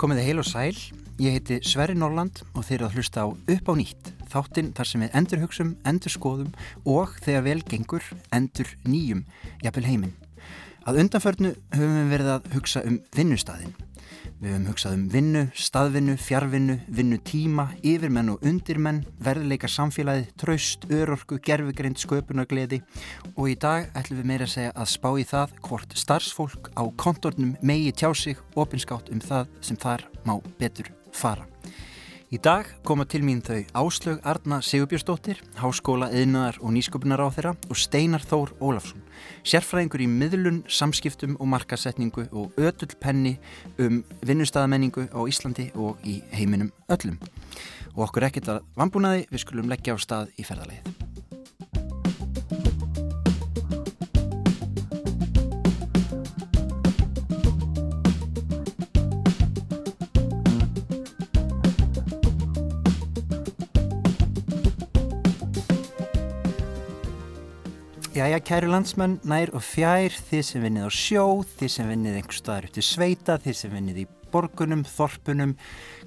Komiði heil og sæl, ég heiti Sverri Norland og þeir eru að hlusta á Upp á nýtt, þáttinn þar sem við endur hugsum, endur skoðum og þegar vel gengur, endur nýjum, jafnvel heiminn. Að undanförnu höfum við verið að hugsa um vinnustæðin. Við höfum hugsað um vinnu, staðvinnu, fjárvinnu, vinnutíma, yfirmenn og undirmenn, verðleika samfélagið, traust, örorku, gerfugrind, sköpunargleði og í dag ætlum við meira að segja að spá í það hvort starfsfólk á kontornum megi tjá sig opinskátt um það sem þar má betur fara. Í dag koma til mín þau Áslög Arna Sigurbjörnsdóttir, Háskóla, Eðnaðar og Nýsköpunar á þeirra og Steinar Þór Ólafsson, sérfræðingur í miðlun, samskiptum og markasetningu og ötull penni um vinnustæðamenningu á Íslandi og í heiminum öllum. Og okkur ekkert að vambúnaði, við skulum leggja á stað í ferðarleið. Jæja, kæru landsmenn, nær og fjær, þið sem vinnið á sjó, þið sem vinnið einhver staðar upp til sveita, þið sem vinnið í borgunum, þorpunum,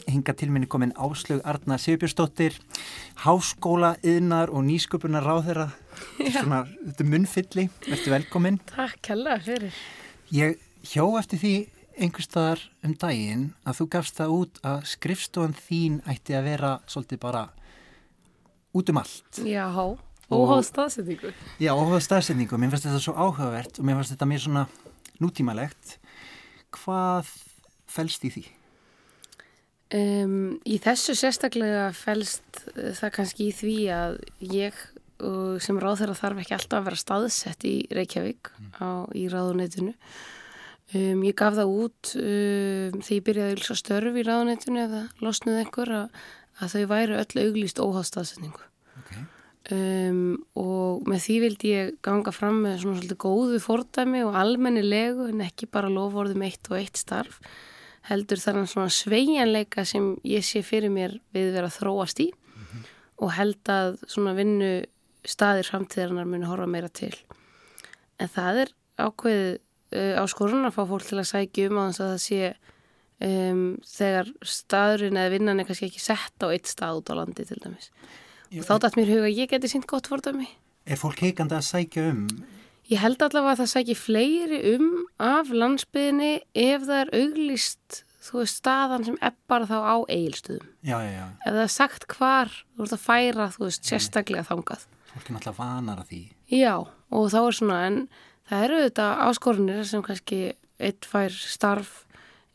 hinga til minni komin Áslög Arna Sigurbjörnsdóttir, háskóla, yðnar og nýsköpunar ráðherra, svona, þetta munnfylli, verður velkomin. Takk hella fyrir. Ég hjó eftir því einhver staðar um daginn að þú gafst það út að skrifstofan þín ætti að vera svolítið bara út um allt. Já, há. Óháð staðsetningu. Já, óháð staðsetningu. Mér finnst þetta svo áhugavert og mér finnst þetta mér svona nútímalegt. Hvað fælst í því? Um, í þessu sérstaklega fælst það kannski í því að ég sem ráð þeirra þarf ekki alltaf að vera staðsett í Reykjavík mm. á, í ráðuneytinu. Um, ég gaf það út um, þegar ég byrjaði að ylsa störf í ráðuneytinu eða losnuð einhver að, að þau væri öll auglýst óháð staðsetningu. Um, og með því vildi ég ganga fram með svona svolítið góðu fordæmi og almennilegu en ekki bara lovorðum eitt og eitt starf heldur þannig svona sveianleika sem ég sé fyrir mér við vera þróast í mm -hmm. og held að svona vinnu staðir framtíðarinnar muni horfa meira til en það er ákveðið uh, á skorun að fá fólk til að sækja um á þess að það sé um, þegar staðurinn eða vinnan er kannski ekki sett á eitt stað út á landi til dæmis og þá dætt mér huga að ég geti sínt gott fordami. Er fólk heikandi að sækja um? Ég held allavega að það sækja fleiri um af landsbyðinni ef það er auglist, þú veist, staðan sem eppar þá á eigilstöðum. Já, já, já. Ef það er sagt hvar, þú veist að færa, þú veist, sérstaklega þangað. Fólk er náttúrulega vanar að því. Já, og þá er svona, en það eru þetta áskorunir sem kannski eitt fær starf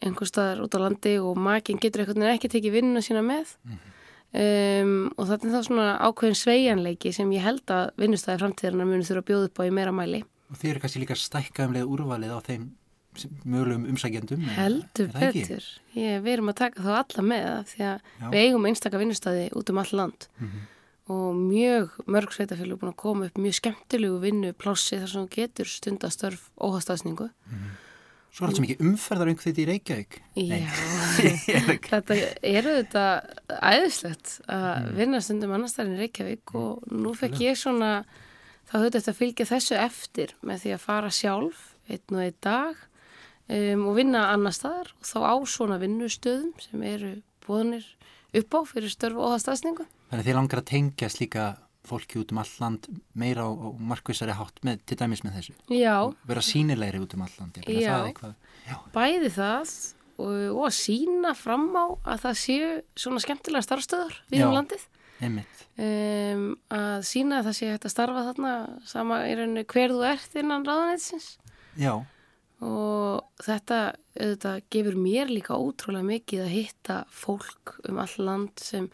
einhver staðar út á landi og makinn getur eitthvað ekki tekið vinnuna sína með. Mm -hmm. Um, og þetta er þá svona ákveðin sveianleiki sem ég held að vinnustæði framtíðarna muni þurfa að bjóða upp á í meira mæli Og þeir eru kannski líka stækkaðumlega úrvalið á þeim mögulegum umsækjandum Heldur betur, ég, við erum að taka þá alla með það því að Já. við eigum einstakka vinnustæði út um all land mm -hmm. og mjög mörg sveitafélag er búin að koma upp mjög skemmtilegu vinnu plássi þar sem getur stundastörf óhastafsningu mm -hmm. Svo er þetta mikið umferðar um þetta í Reykjavík. Já, þetta eru þetta æðislegt að mm. vinna stundum annarstæðin í Reykjavík mm. og nú fekk ég svona, þá höfðu þetta fylgja þessu eftir með því að fara sjálf einn og einn dag um, og vinna annar staðar og þá á svona vinnustöðum sem eru búinir upp á fyrir störf og aðstæðsningu. Þannig að þið langar að tengja slíka fólki út um all land meira á, á markvísari hátt með, til dæmis með þessu Já. vera sínilegri út um all land Já. Það Já. bæði það og, og að sína fram á að það séu svona skemmtilega starfstöður við um landið um, að sína að það sé hægt að starfa þarna sama í rauninu hver þú ert innan ráðanætsins Já og þetta, þetta gefur mér líka ótrúlega mikið að hitta fólk um all land sem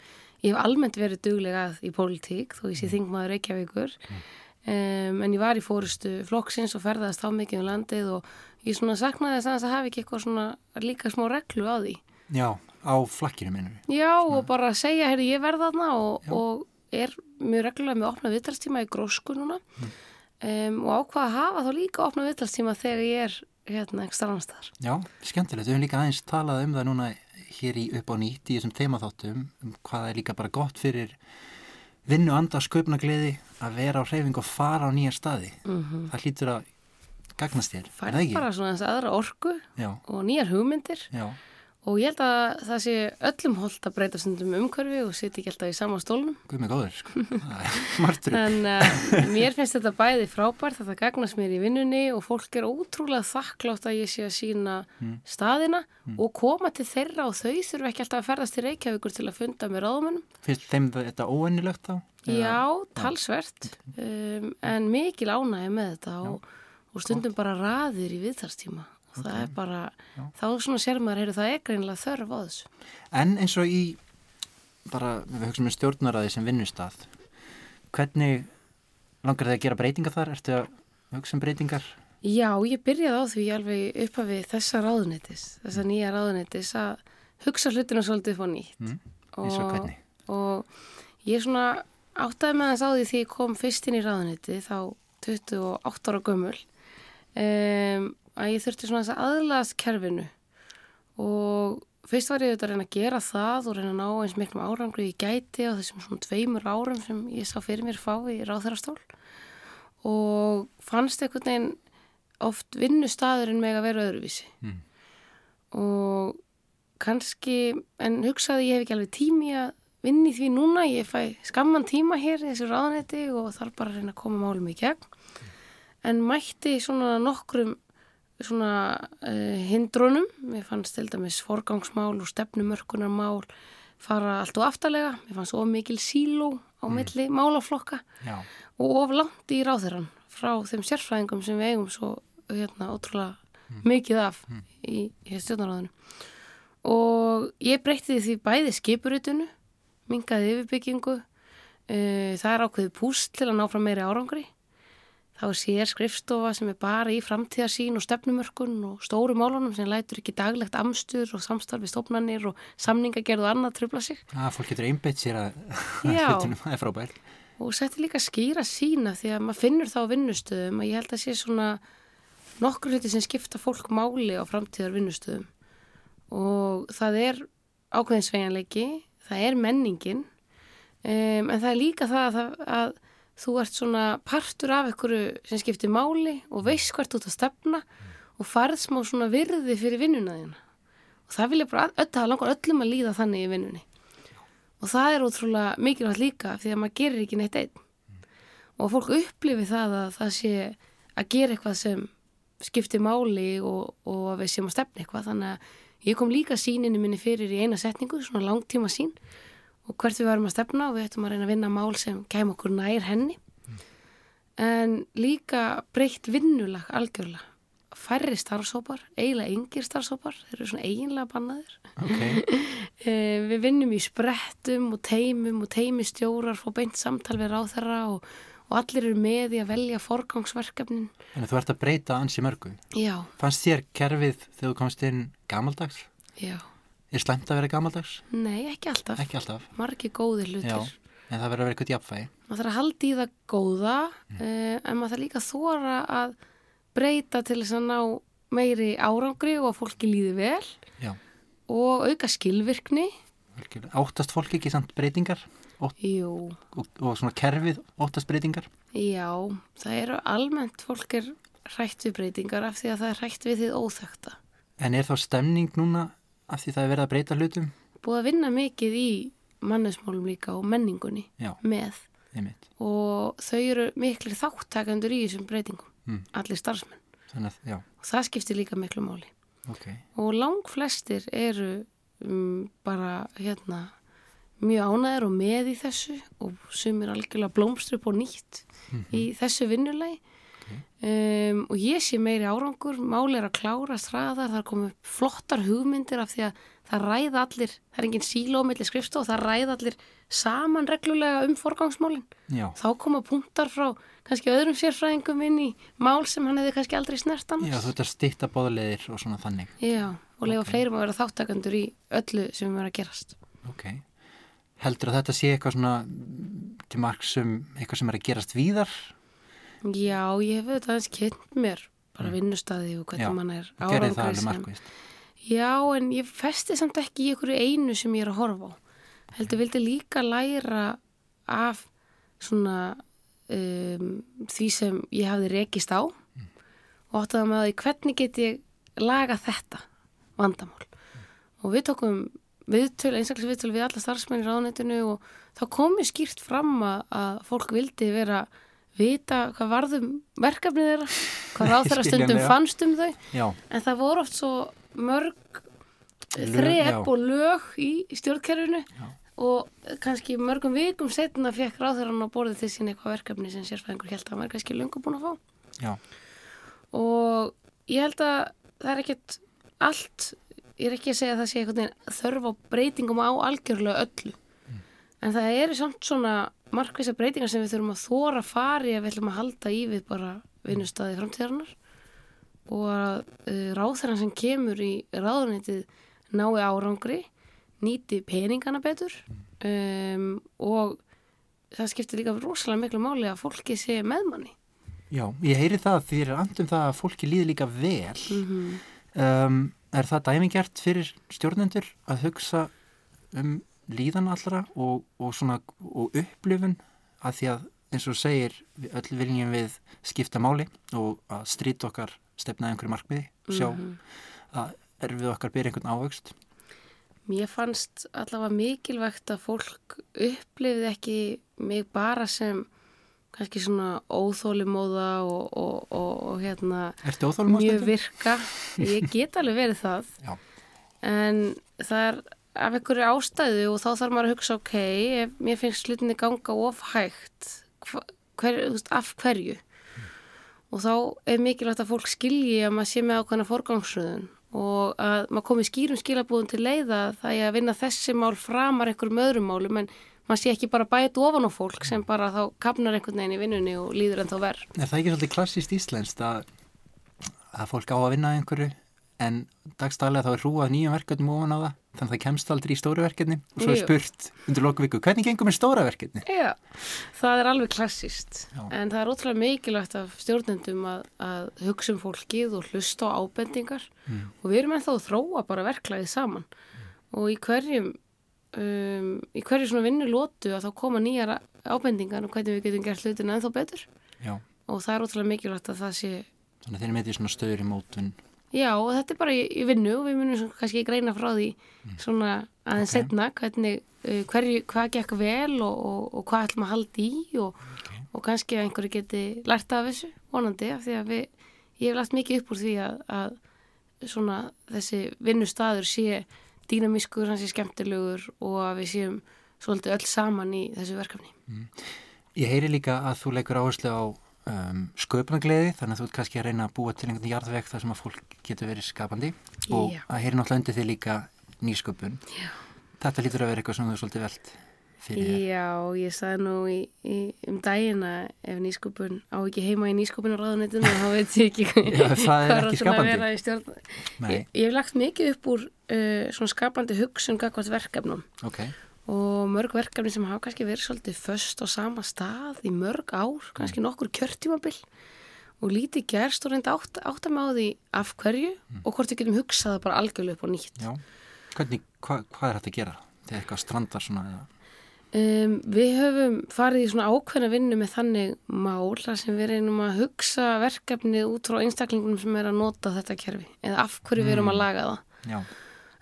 Ég hef almennt verið duglegað í pólitík þó ég sé mm. þingmaður Reykjavíkur mm. um, en ég var í fórustu flokksins og ferðast á mikið um landið og ég svona saknaði þess að það hafi ekki eitthvað svona líka smá reglu á því. Já, á flakkinu minnum við. Já svona. og bara segja, heyrðu ég verða þarna og, og er mjög reglulega með opna vittalstíma í grósku núna mm. um, og ákvaða að hafa þá líka opna vittalstíma þegar ég er hérna ekki starfanstæðar. Já, skemmtilegt. Við höfum líka aðeins talað um það núna hér í upp á nýtt í þessum þemaþáttum um hvað er líka bara gott fyrir vinnu anda sköpna gleði að vera á hreyfing og fara á nýja staði. Mm Það hlýtur að gagnast þér, er það Færð bara svona þess aðra orku Já, og nýjar hugmyndir. Já, og ég held að það sé öllum holdt að breyta stundum um umhverfi og sitja ekki alltaf í sama stólnum. guð mig góður, sko. Martur. En uh, mér finnst þetta bæði frábært það gagnast mér í vinnunni og fólk er ótrúlega þakklátt að ég sé að sína Mm. staðina og koma til þeirra og þau þurfa ekki alltaf að ferðast til Reykjavíkur til að funda með ráðumennum. Finnst þeim þetta óennilegt þá? Já, talsvert, um, en mikil ánægja með þetta og, og stundum bara raðir í viðtarstíma. Og það er bara, þá svona sér maður, heyrðu, það er greinilega þörf á þessu. En eins og í, bara við hugsaum um stjórnaraði sem vinnustað, hvernig langar þið að gera breytingar þar? Ertu að hugsa um breytingar? Já, ég byrjaði á því alveg uppafi þessa ráðunetis, þessa nýja ráðunetis að hugsa hlutina svolítið upp á nýtt. Mm. Eins og hvernig? og ég svona áttaði með þess á því því ég kom fyrst inn í ráðuneti þá 28 ára gömul um, að ég þurfti svona þess að aðlaðast kerfinu. Og fyrst var ég auðvitað að reyna að gera það og reyna að ná eins miklum árangri ég gæti á þessum svona tveimur árum sem ég sá fyrir mér fá í ráðherrastól. Og fannst einhvern veginn oft vinnustaðurinn meg að vera öðruvísi. Mm. og kannski, en hugsaði ég hef ekki alveg tími að vinni því núna, ég fæ skamman tíma hér í þessu ráðanetti og þarf bara að reyna að koma málum í gegn. En mætti svona nokkrum svona uh, hindrunum, mér fannst til dæmis forgangsmál og stefnumörkunarmál fara allt og aftalega, mér fannst of mikil síló á milli málaflokka Já, og of langt í ráðherran frá þeim sérfræðingum sem við eigum svo hérna ótrúlega mikið af í, í stjórnaráðinu og ég breytti því bæði skipuritinu mingaði yfirbyggingu uh, það er ákveðið púst til að ná fram meiri árangri þá er sér skrifstofa sem er bara í framtíðarsýn og stefnumörkun og stóru málunum sem lætur ekki daglegt amstur og samstarfi stofnanir og samningagerð og annað trubla sig. Að fólk getur einbeitt sér að hlutunum, það er frábært. og setti líka skýra sína því að maður finnur það á vinnustöðum að ég held að sé svona nokkur hluti sem skipta fólk máli á framtíðar vinnustöðum. Og það er ákveðin sveigjanleiki, það er menningin um, en það er líka það að, það að þú ert svona partur af einhverju sem skiptir máli og veist hvert þú ert að stefna og farð smá svona virði fyrir vinnuna þína. Og það vilja bara öll, það langar öllum að líða þannig í vinnunni. Og það er ótrúlega mikilvægt líka því að maður gerir ekki neitt einn. Og fólk upplifi það að það sé að gera eitthvað sem skiptir máli og, og við séum að stefna eitthvað. Þannig að ég kom líka síninu minni fyrir í eina setningu, svona langtíma sín og hvert við varum að stefna og við ættum að reyna að vinna mál sem kæm okkur nær henni en líka breytt vinnulag algjörlega færri starfsópar, eiginlega yngir starfsópar þeir eru svona eiginlega bannaðir Ok, Eh, Við vinnum í sprettum og teimum og teimistjórar fór beint samtal við ráþerra og, og allir eru með í að velja forgangsverkefnin. þannig að þú ert að breyta ansi mörgu. Já, Fannst þér kerfið þegar þú komst inn gamaldags? já. Er slæmt að vera gamaldags? Nei, ekki alltaf. Ekki alltaf. Margi góðir Já, hlutir. en það verður að vera eitthvað jafnfæði. Maður þarf að halda í það góða mm. en maður þarf líka að þóra að breyta til þess að ná meiri árangri og að fólki líði vel Já, og auka skilvirkni. Óttast fólk ekki samt breytingar? Ótt, Jú, og, og svona kerfið óttast breytingar? já, það eru almennt fólk er hrætt við breytingar af því að það er hrætt við því óþekta. En er þá stemning núna af því það er verið að breyta hlutum? búið að vinna mikið í mannesmálum líka og menningunni Já, með einmitt. og þau eru miklu þáttakandur í þessum breytingum, Mm. allir starfsmenn Þannig og það skiptir líka miklu máli ok. og lang flestir eru um, bara hérna mjög ánæður og með í þessu og sumir algjörlega blómstru upp og nýtt í þessu vinnulegi um, og ég sé meiri árangur máli er að klára straðar það er komið flottar hugmyndir af því að það ræða allir, það er engin sílómiðli skrifstof, það ræða allir saman reglulega um forgangsmálin Já, þá koma punktar frá kannski öðrum sérfræðingum inn í mál sem hann hefði kannski aldrei snert annars já þú ert að stýtta bóðleðir og svona þannig. Já, og lefa Ok. fleirum að vera þáttakandur í öllu sem er að gerast. Ok. Heldur að þetta sé eitthvað svona til marks um eitthvað sem er að gerast víðar? Já, ég hef auðvitað aðeins kynnt mér bara og Mm. Já, hvernig mann er Og alveg sem... Já, en ég festi samt ekki í einhverju einu sem ég er að horfa á. Heldur vildi líka læra af svona um, því sem ég hafði rekist á og áttaði með því hvernig get ég laga þetta vandamál og við tókum viðtöl, einstaklega viðtöl við alla starfsmenn í ráðnættinu og þá komið skýrt fram að, að fólk vildi vera vita hvað varðum verkefnið þeirra, hvað ráð þeirra stundum Skiljanlega. fannst um þau Já, en það voru oft svo mörg Lög, já. þrep og lög í stjórnkerfinu Já. og kannski mörgum vikum setna fekk ráðherran á borðið til sín eitthvað verkefni sem sérfæðingur held að var kannski löngu búin að fá já, og ég held að það er ekkert allt, ég er ekki að segja að það sé veginn þörf á breytingum á algjörlega öllu en það eru samt svona markvisa breytingar sem við þurfum að þóra að fari ef við ætlum að halda í við bara vinnustæði framtíðarinnar. Og að uh, ráþæran sem kemur í ráðunitið nái árangri nýti peningana betur um, og það skiptir líka rosalega miklu máli að fólki sé meðmanni já, ég heyri það er andum það að fólki líði líka vel. Mm um, Er það dæmingert fyrir stjórnendur að hugsa um líðan allra og, og svona og upplifun að því að eins og segir öll viljum við skipta máli og að strýta okkar stefna einhverju markmiði, sjá að erfið okkar byrja einhvern ávöxt. Mér fannst allavega mikilvægt að fólk upplifði ekki mig bara sem kannski svona óþólimóða og, og, og, og hérna mjög virka. Ég get alveg verið það. Já, en það er af einhverju ástæðu og þá þarf maður að hugsa ok, ef mér finnst slutinni ganga of hægt hva- hver, af hverju og þá er mikilvægt að fólk skilji að maður sé með ákveðna forgangsröðun og að maður komi skýrum skilabúðum til leiða það er að vinna þessi mál framar einhverjum öðrum málum en maður sé ekki bara bæt ofan á fólk sem bara þá kapnar einhvern veginn í vinnunni og líður en þá verð. er það ekki svolítið klassíst íslenskt að, að fólk á að vinna einhverju en dagstælega þá er hrúað nýjum verkefnum ofan á það þannig að það kemst aldrei í stóru verkefni. Og svo er spurt undir loku viku, hvernig gengur með stóra verkefni? Já, það er alveg klassist Já. en það er ótrúlega mikilvægt af stjórnendum að, að hugsa um fólkið og hlusta á ábendingar. Mm. og við erum ennþá að þróa bara verklaðið saman. Og í hverjum um, í hverju svona vinnu lótu að þá koma nýjar ábendingar um hvernig við getum gert hlutina ennþá betur. Já, og það er ótrúlega mikilvægt að það sé þannig að þeir Já, og þetta er bara í, í vinnu og við munum kannski greina frá því svona aðeins Ok. setna hvernig, uh, hverju, hvað gekk vel og, og, og hvað ætlum að halda í og, og kannski að einhverju geti lært af þessu, vonandi, af því að við, ég hef lagt mikið upp úr því að, að svona þessi vinnustadur sé dýnamískur, hann sé skemmtilegur og að við séum svolítið öll saman í þessu verkefni. Ég heyri líka að þú leikur áherslu á um, sköpunagleði þannig að þú ert kannski að reyna að búa til einhvern jarðveg þar sem að fólk getur verið skapandi og Já. að heyri náttúrulega undir þig líka nýsköpun. Já. Þetta lítur að vera eitthvað sem þú er svolítið velt fyrir þér. Já, ég sagði nú í, í, um daginn að ef nýskupun á ekki heima í ráðunetinu þá veit ég ekki er hvað ekki svona að skapandi. vera í stjórn. Ég, ég hef lagt mikið upp úr uh, svona skapandi hugsun gagvart verkefnum ok. Og mörg verkefni sem hafa kannski verið svolítið föst á sama stað í mörg ár, kannski nokkur kjörtímabil og lítið gerst og reynda átt, átt að með á því af hverju og hvort við getum hugsað það bara algjörlega upp á nýtt. Já. Hvernig, hva, hvað er hægt að gera? Þegar eitthvað strandar svona eða... Um, við höfum farið í svona ákveðna vinnu með þannig mál þar sem við reynum að hugsa verkefnið út frá einstaklingunum sem er að nota þetta kerfi eða af hverju við erum að laga það Já,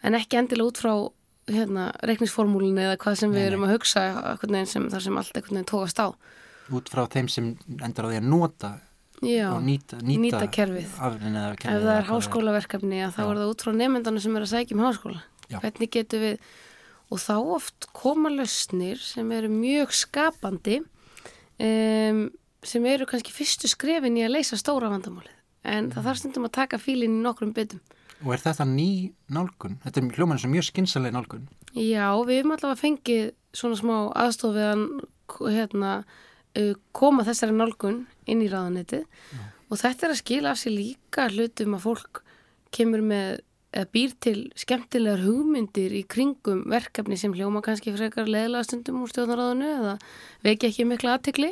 en ekki endilega út frá hérna, reiknisformúlinu eða hvað sem við Nei, nei. erum að hugsa sem, þar sem allt veginn tókast á. Út frá þeim sem endar á því að nota Já, og nýta, nýta, nýta kerfið. ef það er háskólaverkefni þá er það út frá nefndanum sem er að sækja um háskóla. Já. hvernig getum við og þá oft koma lausnir sem eru mjög skapandi um, sem eru kannski fyrstu skrefin í að leysa stóra vandamálið. En það þarf stundum að taka fílinn í nokkrum byttum Og er þetta ný nálgun? Þetta er hljóman sem mjög skynsaleg nálgun. Já, við höfum allavega fengið svona smá aðstof við að hérna, uh, koma þessari nálgun inn í ráðanetið og þetta er að skila af sér líka hlutum að fólk kemur með eða býr til skemmtilegar hugmyndir í kringum verkefni sem hljóma kannski frekar leðlega stundum úr stjórnaráðinu eða veki ekki mikla aðtekli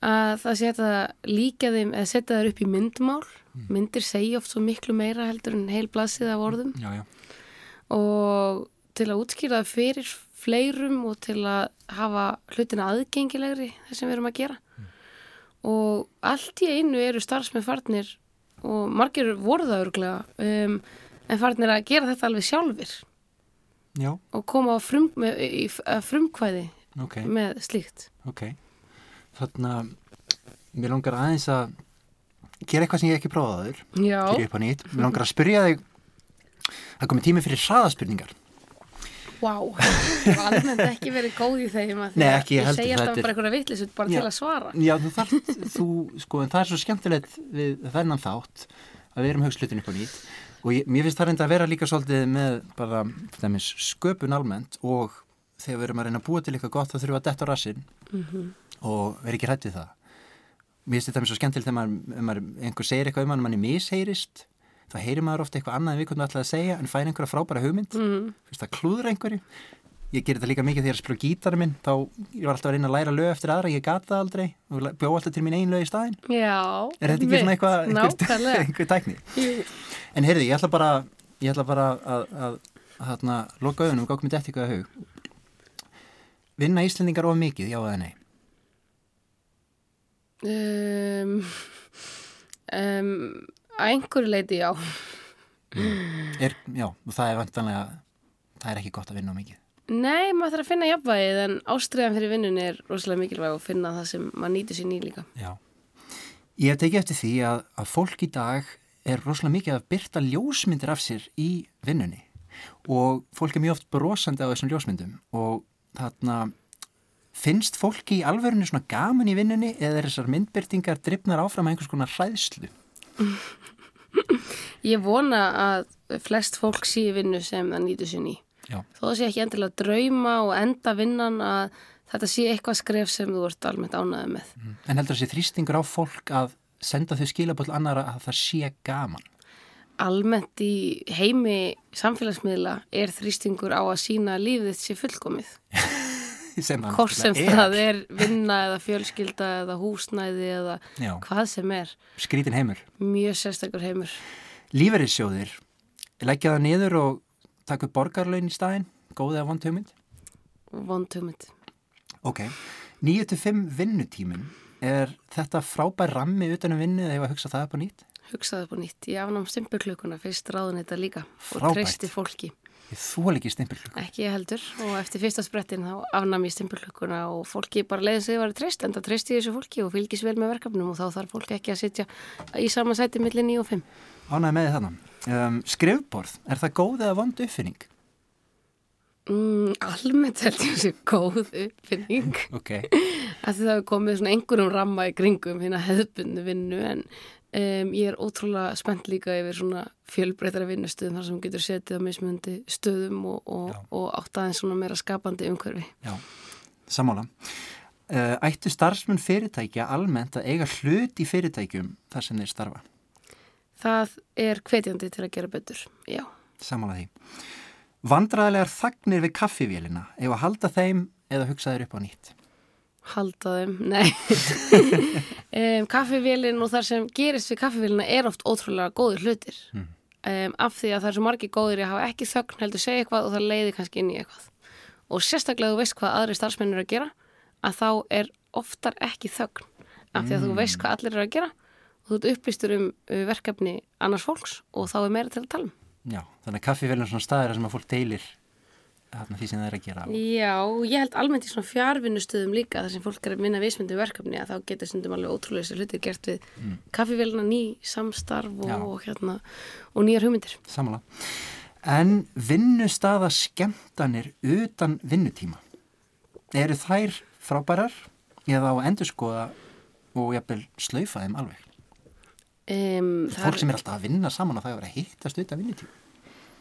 að það setja líka þeim eða setja þær upp í myndmál. Myndir segja oft svo miklu meira heldur en heil blaðsið af orðum. Já, já. og til að útskýra það fyrir fleirum og til að hafa hlutina aðgengilegri þess sem við erum að gera. Og allt í einu eru starfsmenn farnir og margir voru það örglega um, en farnir að gera þetta alveg sjálfur Já, og koma frum, með, í, að frumkvæði ok, með slíkt. Ok. Þannig að mér langar aðeins að gera eitthvað sem ég ekki prófað aður. Já, Fyrir upp á nýtt. Mér langar að spyrja þig, það komið tími fyrir hraðaspurningar. Vá, ég hef almennt ekki verið góð í þeim að því Nei, að ekki, ég þetta alltaf bara einhverja vitlisut bara Já. til að svara. Já, þú þarft, þú, sko, en það er svo skemmtilegt við þennan þátt að við erum hugslutinu upp á nýtt og ég, mér finnst það reynda að vera líka svolítið með bara, dæmis, sköpun almennt og þegar við erum að reyna að búa til eitthvað gott þá þurfum við að detta á rassinn og vera ekki hrætt við það. Mér finnst þetta svo skemmtilegt þegar maður, maður, einhver segir eitthvað um hann og manni misheyrist, þá heyrir maður ofta eitthvað annað en við hvernig ætlaði að segja en fær einhverja frábæra hugmynd, mm. finnst það klúður einhverju. Ég ger þetta líka mikið þegar ég á gítarinn minn, þá ég var alltaf að reyna að læra lög eftir aðra, ég gata það aldrei og bjó alltaf til mín ein lög í staðinn. Já. Er þetta ekki svona eitthvað, einhver, einhver tækni? En heyrði, ég ætla bara, ég ætla bara að, að, að, að, að loka auðunum og gákum mér þetta eitthvað að hug. Vinna Íslendingar of mikið, já eða nei? Um, um, að einhverju leiti já. Er, já, og það er vantanlega, það er ekki gott að vinna mikið. Nei, maður þarf að finna jafnvægið en ástriðan fyrir vinnunni er rosalega mikilvæg og finna það sem maður nýtur sér ný líka. Já. Ég hef tekið eftir því að, að fólk í dag er rosalega mikið að byrta ljósmyndir af sér í vinnunni og fólk er mjög oft brosandi á þessum ljósmyndum og þarna finnst fólki í alvörinu svona gaman í vinnunni eða er þessar myndbyrtingar drifnar áfram að einhvers konar hræðslu? Ég vona að flest fólk sé í vinnu sem það nýtur sér ný. Já. Þó það sé ekki endilega að drauma og enda vinnan að þetta sé eitthvað skref sem þú ert almennt ánaði með. En heldur þessi þrýstingur á fólk að senda þau skilaböll annara að það sé gaman? Almennt í heimi samfélagsmiðla er þrýstingur á að sína lífið þitt sé fullkomið. Hvort sem náttúrulega það er vinna eða fjölskylda eða húsnæði eða Já. hvað sem er. Skrítin heimur. Mjög sérstakur heimur. Líferissjóðir, leggja það niður og taka upp borgarlaun í staðinn, góðið af vondhugmynd? Vondhugmynd. Ok, 9-5 vinnutímin, er þetta frábær rammi utanum vinnu eða hefur að hugsa það upp á nýtt? Hugsaði upp á nýtt. Ég afnám stimpurklukuna fyrst ráðun þetta líka og Frábært. treysti fólki. Ég þól ekki stimpilklukku. Ekki ég heldur og eftir fyrsta sprettin þá afnam ég stimpurklukuna og fólki bara leiðin sig að vera treyst en það treysti ég þessu fólki og fylgis vel með verkefnum og þá þarf fólki ekki að sitja í sama sæti millir 9 og 5. Ánæði með þannig. Um, skrifborð, er það góð eða vond uppfinning? Mm, almennt held ég þessi góð uppfinning Ok, að það hefur komið svona einhverjum ramma í kringum hérna hefðbundu vinnu en um, ég er ótrúlega spennt líka yfir svona fjölbreytara vinnustöðum þar sem þú getur setið á mismundi stöðum og, og, og átt aðeins svona meira skapandi umhverfi. já, sammála. Uh, ættu starfsmenn fyrirtækja almennt að eiga hlut í fyrirtækjum þar sem þeir starfa? Það er hvetjandi til að gera betur, já. Sammála því. Vandræðilegar þagnir við kaffivélina, ef að halda þeim eða hugsa þeir upp á nýtt? Halda þeim, nei. Um, kaffivélin og þar sem gerist við kaffivélina er oft ótrúlega góðir hlutir. Mm. um, af því að það er svo margir góðir að hafa ekki þögn heldur segja eitthvað og það leiði kannski inn í eitthvað. Og sérstaklega þú veist hvað aðri starfsmenn eru að gera að þá er oftar ekki þögn. Af því að þú veist hvað allir eru að gera og þú ert upplýstur um uh, verkefni annars fólks og þá er meira til að tala um. Já, þannig að kaffivélina er svona staðir sem að fólk deilir því sem það er að gera. Já, ég held almennt í svona fjárvinnustöðum líka þar sem fólk er að vinna viðsmyndum verkefni að þá getur stundum alveg ótrúlega þessi hlutir gert við mm. kaffivélina, ný samstarf og, Já. hérna, og nýjar hugmyndir. Sammála. En vinnustaða skemmtanir utan vinnutíma, eru þær frábærar eða á endurskoða og jafnvel slaufa þeim alveg? Um, Fólk sem er alltaf að vinna saman og það er að hittast utan vinnutíma.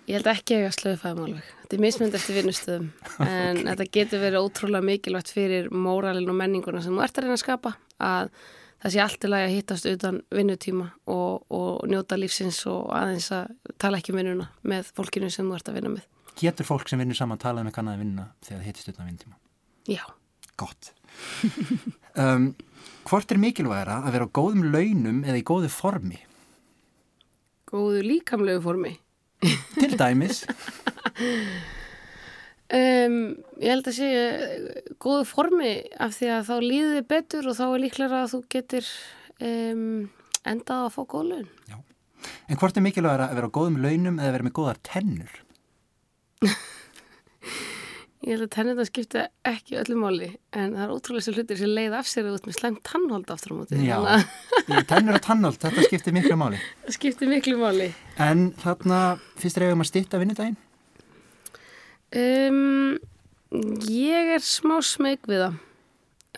Ég held ekki að ég að slöðu fæðum alveg. Þetta er mismynd eftir vinnustöðum en þetta getur verið ótrúlega mikilvægt fyrir móralin og menninguna sem þú ert að reyna að skapa að það sé allt í lagi að hittast utan vinnutíma og, og njóta lífsins og aðeins að tala ekki um vinnuna með fólkinu sem þú ert að vinna með. Getur fólk sem vinnur saman talað um eitthvað annað að vinna þegar það hittist utan vinnutíma? Já. Gott. um, hvort er mikilvægara að vera á góðum launum eða í góðu formi? Góðu líkamlegu formi. Til dæmis, Um, ég held að sé eh, góðu formi af því að þá líður þið betur og þá er líklega að þú getur um, endað að fá góð laun. En hvort er mikilvæg að vera á góðum launum eða vera með góðar tennur? Ég held að tennina skipta ekki öllu máli en það er ótrúlega sem hlutir sem leið af sér út með slæmt tannhold aftur á móti. Já, tennur og tannholt, þetta skiptir miklu máli. það skiptir miklu máli. En þarna, fyrst eigum að stýtta vinnudaginn? Um, ég er smá smeg við það.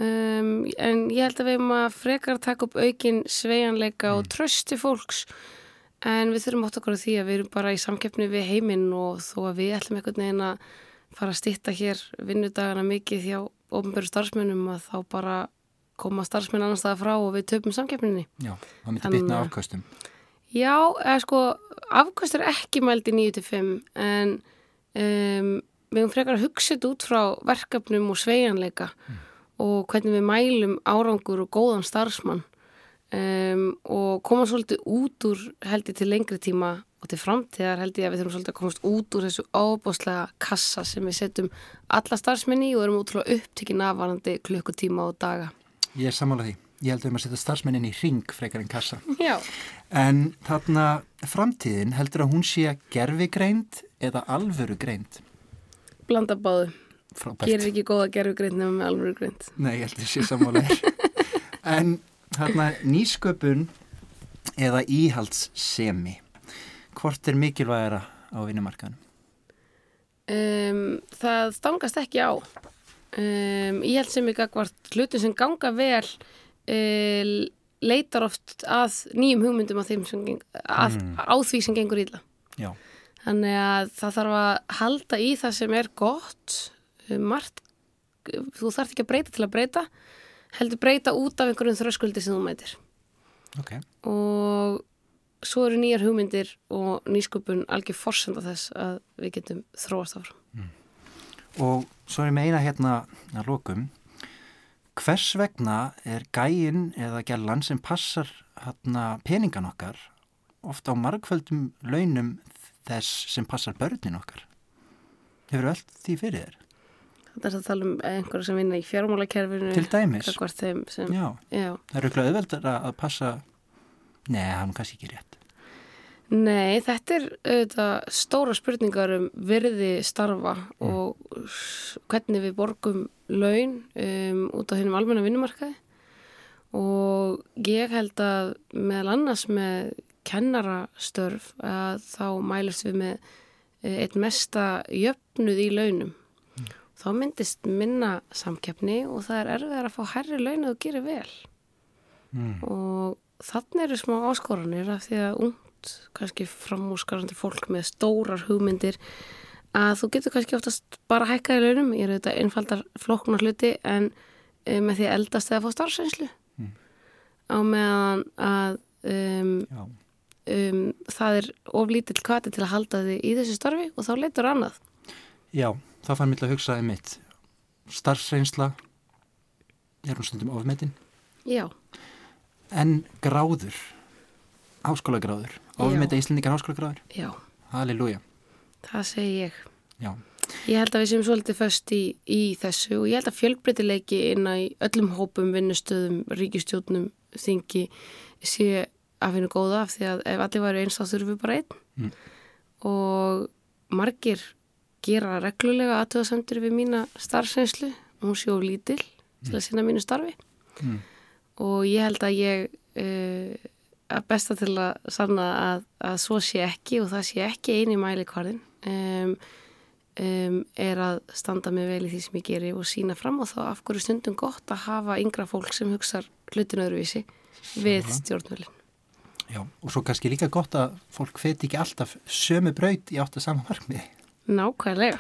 Um, en ég held að við erum að frekar taka upp aukin sveianleika og trösti fólks en við þurfum átt okkur á því að við erum bara í samkeppni við heiminn og þó að við ætlum einhvern veginn að fara að stýtta hér vinnudagana mikið hjá ofnböru starfsmönnum að þá bara koma starfsmenn annar staða frá og við töpum samkeppninni. Já, það myndi bitna afkvæstum. Já, eða sko, afkvæmst er ekki mæld í 9-5 en um, við höfum frekar að hugsa þetta út frá verkefnum og sveigjanleika og hvernig við mælum árangur og góðan starfsmann um, og koma svolítið út úr held ég til lengri tíma og til framtíðar held ég að við þurfum svolítið að komast út úr þessu ábáslega kassa sem við setjum alla starfsmenn í og erum útrúlega upptikinn af varandi klukkutíma og daga. Ég er sammála því. Ég held um að setja starfsmennin í ring frekar en kassa. Já. En þarna framtíðin heldur að hún sé gerfigreind eða alvöru greind? Blanda báðu. Frábært. Gerir ekki góða gerfugreind nema með alvöru greind. Nei, ég held að ég sé þér. en þarna nýsköpun eða íhaldssemi, hvort er mikilvægara á vinnumarkaðinu? Um, það stangast ekki á. Um, ég held sem ekki að hvort hlutin sem ganga vel uh, leitar oft að nýjum hugmyndum að þeim sem, að, á því sem gengur illa. Já, Þannig að það þarf að halda í það sem er gott, um, margt, þú þarf ekki að breyta til að breyta, heldur breyta út af einhverjum þröskuldi sem þú mætir. ok. Og svo eru nýjar hugmyndir og nýsköpun algjör forsenda þess að við getum þróast áfram. Og svo er meina hérna að lokum, hvers vegna er gæin eða gælan sem passar hérna peningan okkar ofta á margföldum launum þess sem passar börnin okkar? Hefur öll því fyrir þér? Er að tala um einhverja sem vinna í fjármálakerfinu. Til dæmis? Sem, Já, já. það eru auðveldar að passa, nei, það er kannski ekki rétt. Nei, þetta er auðvitað stóra spurningar um virði starfa og s- hvernig við borgum laun um, út á hennum almenna vinnumarkaði og ég held að meðal annars með kennarastörf að þá mælust við með eh, einn mesta jöfnuð í launum. Þá myndist minna samkeppni og það er erfiðar að fá herri laun og gera vel Mm. og þannig eru smá áskoranir af því að ungt, kannski framúskarandi fólk með stórar hugmyndir að þú getur kannski oftast bara hækkað í launum, ég er auðvitað einfaldar flóknar hluti en um, með því eldast eða fá starfsreynslu. Mm. á meðan að um, um, það er oflítill kvati til að halda þig í þessu starfi og þá leitur annað. Já þá fann mér að hugsa um mitt starfsreynsla, er hún stundum ofmetin, Já, en gráður, háskólagráður, ofmeta íslendingar háskólagráður, já, halleluja, það segi ég. já, Ég held að við séum svolítið föst í, í þessu og ég held að fjölbreytileiki inn í öllum hópum, vinnustöðum, ríkistjónum, þingi sé að finna góða af því að ef allir væri eins þá þurfum við bara einn. Mm. og margir gera reglulega aðtöðasendur við mína starfsreynslu. Og hún sé of lítil til að sinna mínu starfi. Mm. Og ég held að ég uh, að besta til að sanna að, að svo sé ekki og það sé ekki eini mæli kvarðin um, um, er að standa mig vel í því sem ég geri og sína fram og þá af hverju stundum gott að hafa yngra fólk sem hugsar hlutin öðruvísi við stjórnvölin. já, og svo kannski líka gott að fólk feti ekki alltaf sömu braut í átt að sama markmiði. Nákvæmlega.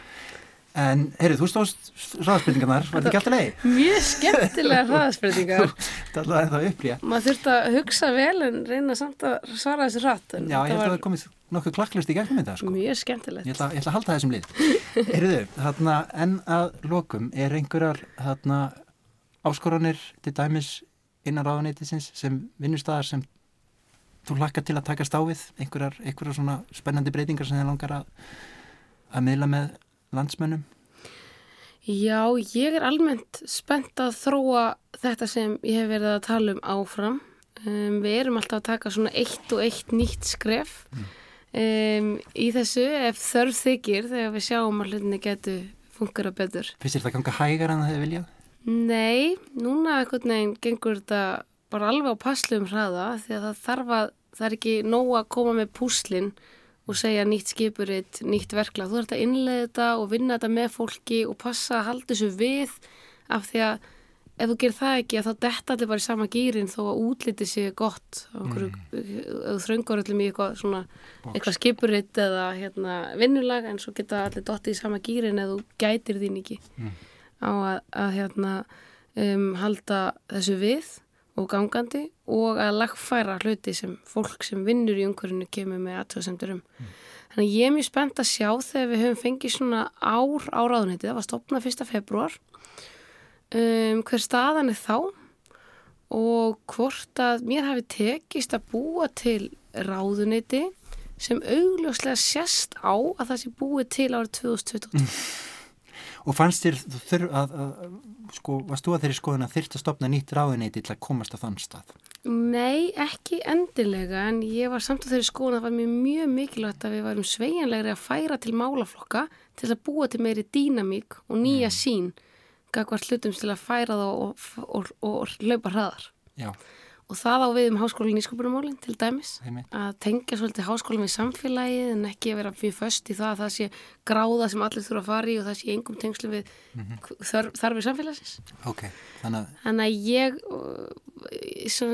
En, heyrðu, þú stóðst ráðspurningarnar, var þetta ekki alltaf leið? Mjög skemmtilega hraðaspurningar. Það er það upplýja. Maður þurft að hugsa vel en reyna samt að svara þessu hratt. Já, ég held þetta að það var komið nokkuð klakklust í gegnum þetta, sko. Mjög Ég skemmtilegt. ætla, ég ætla að halda þessum lið. Heyrðu, þarna, en að lokum, er einhverjar þarna áskoranir til dæmis innan ráðuneytisins sem vinnustæðar sem þú hlakka til að takast á við einhverjar, einhverjar svona spennandi breytingar sem þið langar að, að miðla með landsmönnum? Já, ég er almennt spennt að þróa þetta sem ég hef verið að tala um áfram. Um, við erum alltaf að taka svona eitt og eitt nýtt skref um, í þessu ef þörf þykir þegar við sjáum að hlutinni getur fungera betur. Fyrst er þetta ganga hægar en það hefur viljað? Nei, núna einhvern veginn gengur þetta bara alveg á passlu um hraða því að það þarf að, það er ekki nóg að koma með púslinn og segja nýtt skipuritt, nýtt verkla. Þú ert að innlega þetta og vinna þetta með fólki og passa að halda þessu við af því að ef þú gerir það ekki þá detta allir bara í sama gýrin þó að útliti sé gott mm. þröngur allir mjög eitthvað svona, eitthvað skipuritt eða hérna, vinnulag en svo geta allir dotti í sama gýrin ef þú gætir þín ekki mm. á að, að hérna, um, halda þessu við og gangandi og að lagfæra hluti sem fólk sem vinnur í umhverfinu kemur með aðtöðsendur um. Mm. Þannig að ég er mjög spennt að sjá þegar við höfum fengið svona ár á ráðuniti, það var stopnað 1. februar, um, hver staðan er þá og hvort að mér hafi tekist að búa til ráðuniti sem augljóslega sérst á að það sé búið til árið 2022. Og fannst þér þurr að, að, sko, varst þú að þeirri skoðun að þyrta stopna nýtt ráðuneyti til að komast á þann stað? Nei, ekki endilega, en ég var samt að þeirri skoðun að það var mjög, mjög mikilvægt að við varum sveianlegri að færa til málaflokka til að búa til meiri dýnamík og nýja mm. sín, gagvart hlutum til að færa það og, og, og, og löpa hraðar. Já. Og það á við um háskólinn í skopunumólinn til dæmis, Heimitt. að tengja svolítið háskólinn við samfélagið en ekki vera fyrir föst í það að það sé gráða sem allir þurfa að fara í og það sé engum tengslu við mm -hmm. þar, þarfið samfélagsins. Ok, þannig að... Þannig að ég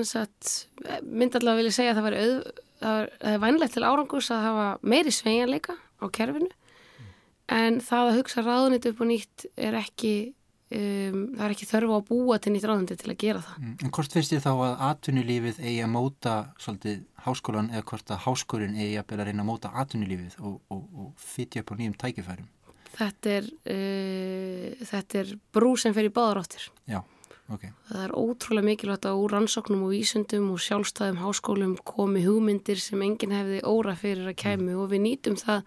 sagt, myndi allavega að vilja segja að það, auð, það er vænlegt til árangus að hafa meiri sveinleika á kerfinu mm. en það að hugsa ráðunit upp og nýtt er ekki Um, það er ekki þörfu að búa til nýtt ráðandi til að gera það. Mm, en hvort finnst þér þá að atvinnulífið eigi að móta svolítið háskólan eða hvort að háskólinn eigi að reyna að móta atvinnulífið og, og, og fytja upp á nýjum tækifærum? Þetta er, uh, þetta er brú sem fer í báðaráttir. Já, ok. Það er ótrúlega mikilvægt að úr rannsóknum og vísundum og sjálfstæðum háskólum komi hugmyndir sem enginn hefði óra fyrir að kæmu mm. og við nýtum það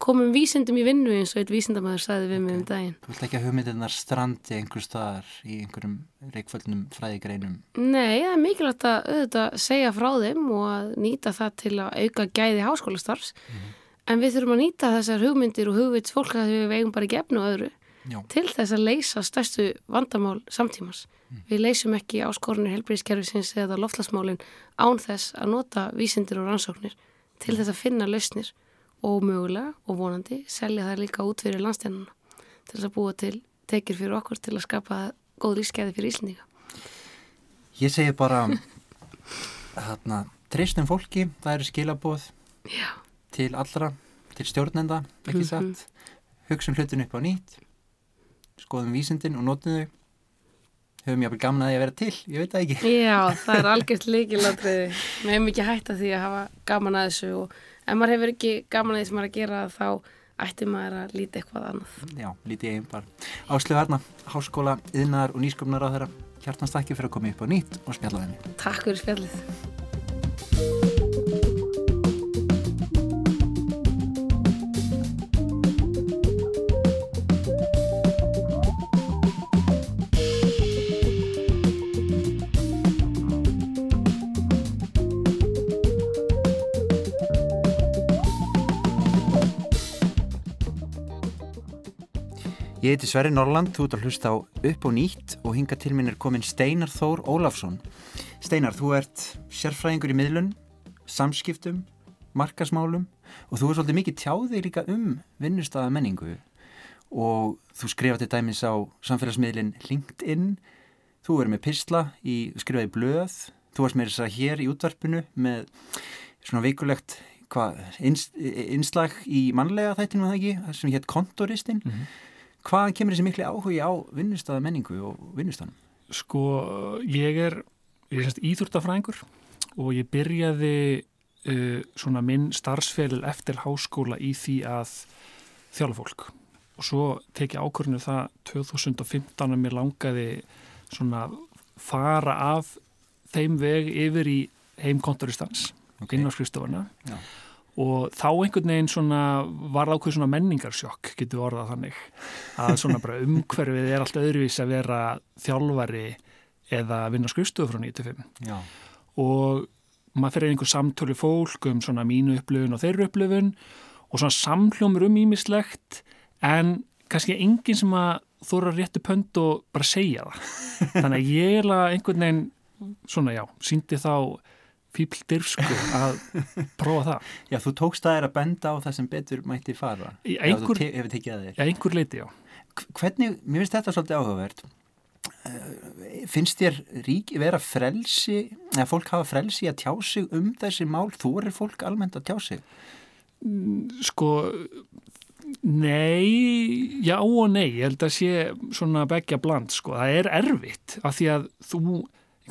komum vísindum í vinnu eins og eitt vísindamæður sagði við mig um daginn. Þú vilt ekki að hugmyndirnar strandi einhver staðar í einhverjum reikföldnum fræðigreinum? Nei, það er mikilvægt að auðvitað segja frá þeim og að nýta það til að auka gæði háskólastarfs mm -hmm. en við þurfum að nýta þessar hugmyndir og hugvits fólk að við vegum bara gefnu öðru Já. til þess að leysa stærstu vandamál samtímas. Mm. Við leysum ekki áskorunir helbriðskerfisins eða loftlasmálinn án þess að nota vísindir og rannsóknir til þess að finna lausnir og mögulega og vonandi selja það líka út fyrir landstennuna til þess að búa til tekir fyrir okkur til að skapa góð lífskeiði fyrir Íslandíka. Ég segi bara hérna, tristum fólki, það eru skilabóð Já. til allra, til stjórnenda, ekki satt, mm -hmm. hugsun hlutinu upp á nýtt, skoðum vísindin og notum þau höfum ég að bli gaman að því að vera til, ég veit það ekki Já, það er algjört líkilandriði við hefum ekki hægt að því að hafa gaman að þessu og ef maður hefur ekki gaman að því sem maður er að gera þá ætti maður að líti eitthvað annað. Já, líti ég bara Áslið Arna, Háskóla, Yðnar og Nýsköpnar á þeirra Hjartans takk fyrir að koma upp á nýtt og spjalla mig. Takk fyrir spjallið Ég heiti Sverri Norrland, þú ert að hlusta á upp og nýtt og hinga til minn er komin Steinar Þór Ólafsson. Steinar, þú ert sérfræðingur í miðlun, samskiptum, markasmálum og þú er svolítið mikið tjáðið líka um vinnustada menningu og þú skrifaði dæmis á samfélagsmiðlin LinkedIn, þú er með pisla, í, skrifaði blöð, þú varst með þess að hér í útvarpinu með svona veikulegt ins, inslag í mannlega þættinu, það ekki, sem hétt kontoristinn. Mm -hmm Hvaðan kemur þessi miklu áhugi á vinnustada menningu og vinnustanum? Sko, ég er, ég er semst íþurtafræðingur og ég byrjaði uh, svona minn starfsfélil eftir háskóla í því að þjála fólk og svo teki ákvörðinu það 2015 að mér langaði svona fara af þeim veg yfir í heimkontoristans okay. inn á skrifstofana og þá einhvern veginn svona var ákveð svona menningarsjokk getur orðað þannig að svona bara umhverfið er allt öðruvís að vera þjálfari eða vinna skrifstofu frá 95 Já. og maður fyrir einhver samtölu fólk um svona mínu upplöfun og þeirru upplöfun og svona samhljómur um ímislegt en kannski enginn sem að þóra réttu pönd og bara segja það þannig að ég er að einhvern veginn svona já, síndi þá fíbl dirfsku að prófa það. Já, þú tókst það er að benda á það sem betur mætti fara. Einhver, Já, að þér. Já, einhver leiti, já. Hvernig, mér finnst þetta svolítið áhugavert. Uh, finnst þér rík vera frelsi, eða fólk hafa frelsi að tjá sig um þessi mál? Þú er fólk almennt að tjá sig? Sko, nei, já og nei. Ég held að sé svona begja bland, sko. Það er erfitt af því að þú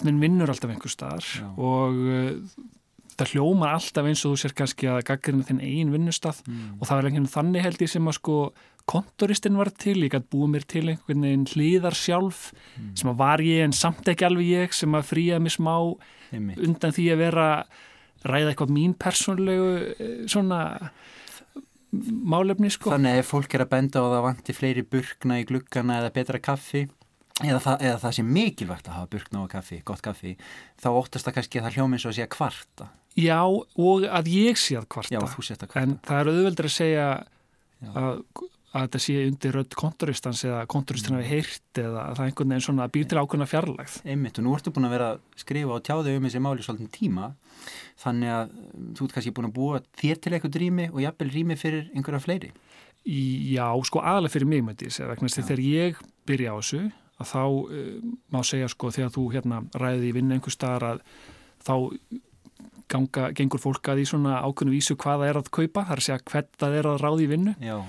menn vinnur alltaf einhver staðar Já. og uh, það hljómar alltaf eins og þú sér kannski að gaggarinn þinn eigin vinnustaf mm. og það var einhvern þannig held ég sem að sko kontoristinn var til, ég gæti búið mér til einhvern veginn hlýðar sjálf mm. sem að var ég en samt ekki alveg ég sem að fríða mig smá Einmitt. undan því að vera ræða eitthvað mín persónlegu eh, svona málefni sko. Þannig að ef fólk er að benda og það vanti fleiri burkna í glukkana eða betra kaffi eða það, eða það sé mikilvægt að hafa burkna og kaffi, gott kaffi, þá óttast það kannski að það hljómið svo að sé að kvarta. Já, og að ég sé að kvarta. Já, þú sé að kvarta. En það er auðveldur að segja að, að þetta sé undir rödd konturistans eða konturistina við heyrt eða að það er einhvern veginn svona býr til ákveðna fjarlægð. Einmitt, og nú ertu búin að vera að skrifa og tjáðu um þessi máli svolítið tíma, þannig að þú ert kannski búin að búa þér til eitthvað rými og jafnvel rými fyrir einhverja fleiri. Já, sko aðalega fyrir mig því, vegna þess að þegar ég byrja á þessu að þá uh, má segja sko þegar þú hérna ræði í vinna einhver staðar að þá ganga, gengur fólk að í svona ákveðnu vísu hvaða er að kaupa, það er að segja hvert það er að ráði í vinnu. Já.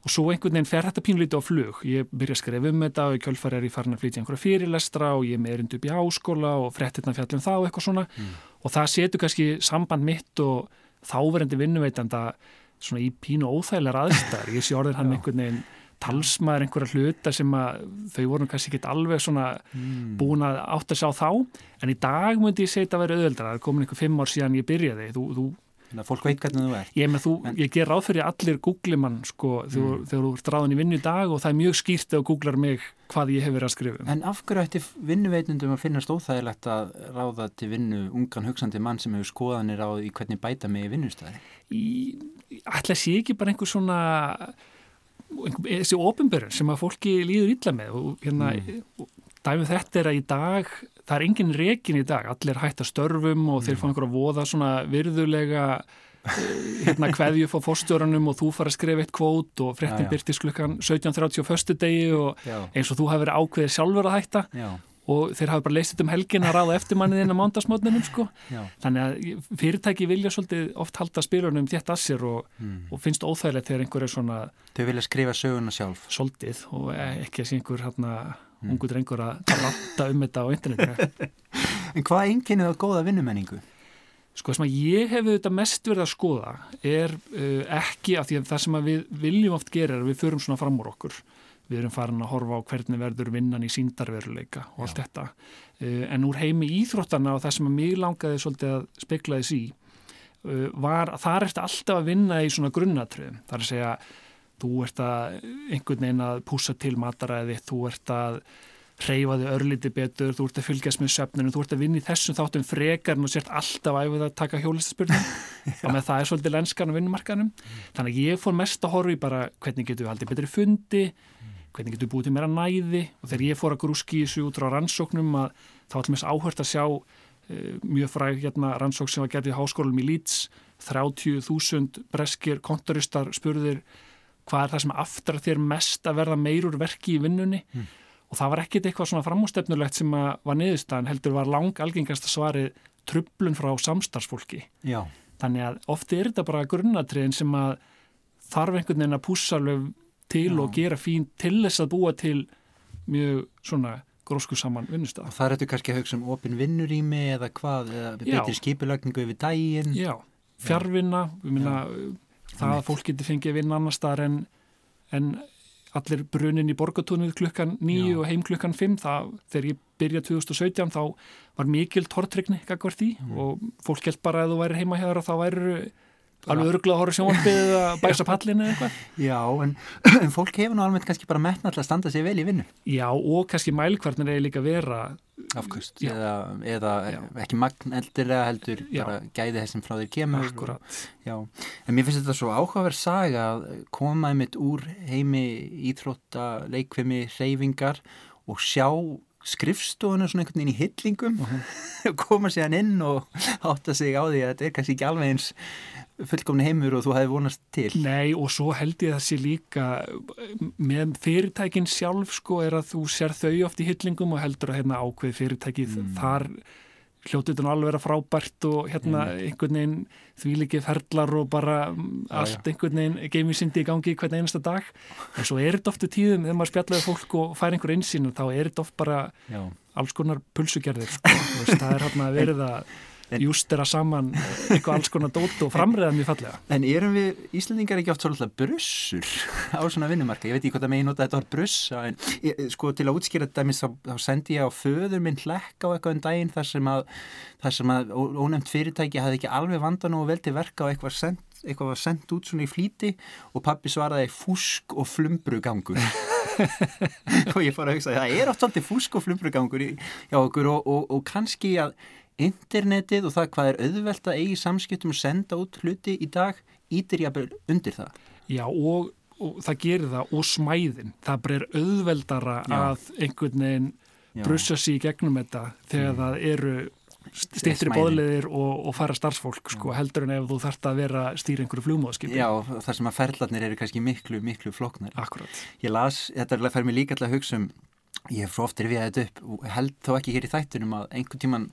og svo einhvern veginn fer þetta pínlítið á flug. Ég byrja að skrifa um þetta og í kjölfar er ég farin að flytja einhverja fyrirlestra og ég er með erindu upp í áskóla og frettirna fjallum þá og eitthvað svona. Mm. og það setur kannski samband mitt og þáverendi vinnuveitanda svona í pínu óþægilegar aðstæðar ég sé orðin hann einhvern veginn talsmaður einhverja hluta sem að þau voru kannski ekki alveg svona mm. búin að átt að sjá þá en í dag myndi ég segja þetta að vera auðvöldra það er komin einhver fimm ár síðan ég byrjaði þú, þú, Þannig að fólk veit hvernig þú er Ég, þú, en, ég ger ráð fyrir allir googlemann sko, mm. þegar, þú ert ráðin í vinnu í dag og það er mjög skýrt þegar þú googlar mig hvað ég hef verið að skrifa En af hverju ætti vinnuveitnundum að finnast óþægilegt að ráða til vinnu ungan hugsandi mann sem hefur skoðanir á í hvernig bæta mig í vinnustæði? Ætla sé ekki bara einhver svona þessi ofinbörun sem að fólki líður illa með og hérna mm. dæmið þetta er að í dag það er engin rekin í dag, allir hægt að störfum og mm. þeir fá einhverja voða svona virðulega eh, hérna hveðju fá fórstjóranum og þú fara að skrifa eitt kvót og frettin byrtist klukkan 17.30 á förstu degi og Já. eins og þú hafi verið ákveðið sjálfur að hætta Já og þeir hafa bara leysið um helgin að ráða eftirmannið inn á mándagsmótnunum sko. þannig að fyrirtæki vilja svolítið oft halda spilunum þétt að sér og, mm. og finnst óþægilegt þegar einhver er svona Þau vilja skrifa söguna sjálf Svolítið og ekki að sé einhver hérna mm. ungu drengur að ratta um þetta á internetu En hvað er einnkynið á góða vinnumenningu? Sko sem að ég hef þetta mest verið að skoða er uh, ekki að því að það sem við viljum oft gera er að við förum svona fram úr okkur við erum farin að horfa á hvernig verður vinnan í síndarveruleika og allt Já. þetta. Uh, en úr heimi íþróttana og það sem að mig langaði svolítið að speklaði sí uh, var að það ert alltaf að vinna í svona grunnatröðum, það er að segja þú ert að einhvern veginn að púsa til mataræði, þú ert að hreyfa þig örliti betur, þú ert að fylgjast með söfnunum, þú ert að vinna í þessum þáttum frekar og sért alltaf æfið að taka hjólistaspurnum og með það er svolítið lenskan á vinnumarkanum, mm. þannig að ég fór mest að horfa í bara hvernig getur við haldið betri fundi hvernig getur búið til meira næði og þegar ég fór að grúski í þessu út á rannsóknum að þá var allmest áhört að sjá uh, mjög fræg hérna, rannsók sem var gert í háskólum í Leeds 30.000 breskir kontoristar spurðir hvað er það sem aftar þér mest að verða meirur verki í vinnunni mm. og það var ekkit eitthvað svona framústefnulegt sem var niðurstaðan heldur var lang algengast að svari trublun frá samstarfsfólki Já. þannig að ofti er þetta bara grunnatriðin sem að þarf einhvern veginn að púsa alveg til Já. og gera fín til þess að búa til mjög svona grósku saman vinnustaf. Og það þetta kannski að hugsa um opin vinnurými eða hvað, eða betur skipulagningu yfir dægin? Já, fjárvinna, við minna það að fólk getur fengið að vinna annar staðar en, en allir brunin í borgatúnið klukkan nýju og heim klukkan fimm, það, þegar ég byrja 2017 þá var mikil tortrykni ekkert því mm. og fólk held bara að þú væri heima hér og þá væri alveg örgulega að horfa sjónvarpið eða bæsa pallinu eða eitthvað. Já, en, en fólk hefur nú almennt kannski bara metna alltaf að standa sig vel í vinnu. Já, og kannski mælkvarnir er líka vera Afkvöst, eða, eða Já. ekki magn eldilega heldur, Já. bara gæði þessum frá þér kemur. akkurat. Já, en mér finnst þetta svo áhugaverð saga að koma einmitt úr heimi íþrótta, leikvimi, hreyfingar og sjá skrifstofuna svona einhvern veginn í hyllingum og koma síðan inn og átta sig á því að þetta er kannski ekki alveg eins fullkomni heimur og þú hefði vonast til. Nei, og svo held ég þessi líka með fyrirtækin sjálf sko er að þú sér þau oft í hyllingum og heldur að hérna ákveð fyrirtækið Mm. þar hljótið nú alveg vera frábært og hérna einhvern veginn þvíliki ferlar og bara mm, Já, allt einhvern veginn geimisindi í gangi hvern einasta dag en svo er þetta oftu tíðum þegar maður spjallaði fólk og fær einhver einsýn þá er þetta oft bara Já. alls konar pulsugerðir sko. Það er hérna að En- justera saman eitthvað alls konar dót og framræða mjög fallega En erum við Íslandingar ekki oft svolítið brussur á svona vinnumarka? Ég veit ekki hvort að megin nota þetta var brussa en ég, sko til að útskýra þetta þá, þá sendi ég á föður minn hlekk á eitthvað en daginn þar sem að, þar sem að ónefnt fyrirtæki hafði ekki alveg vandan og vel til verka og eitthvað, send, eitthvað var sendt út svona í flýti og pappi svaraði fúsk og flumbrugangur og ég fór að hugsa það er oft svolítið fúsk og flumbrugangur hjá okkur og, og, og kannski að internetið og það hvað er auðvelt að eigi samskiptum og senda út hluti í dag ítir ég að undir það. Já og, og það gerir það og smæðin, það bara er auðveldara Já. að einhvern veginn brussa sér í gegnum þetta þegar það eru Smæðin. bóðleðir og, og fara starfsfólk sko, heldur en ef þú þarft að vera að stýra einhverju flugmóðskipi. Já, þar sem að ferlarnir eru kannski miklu, miklu flóknar. Akkurat. Ég las, þetta fær mér líka til að hugsa um, ég hef svo oft rifið þetta upp og held þó ekki hér í þættunum að einhvern tíman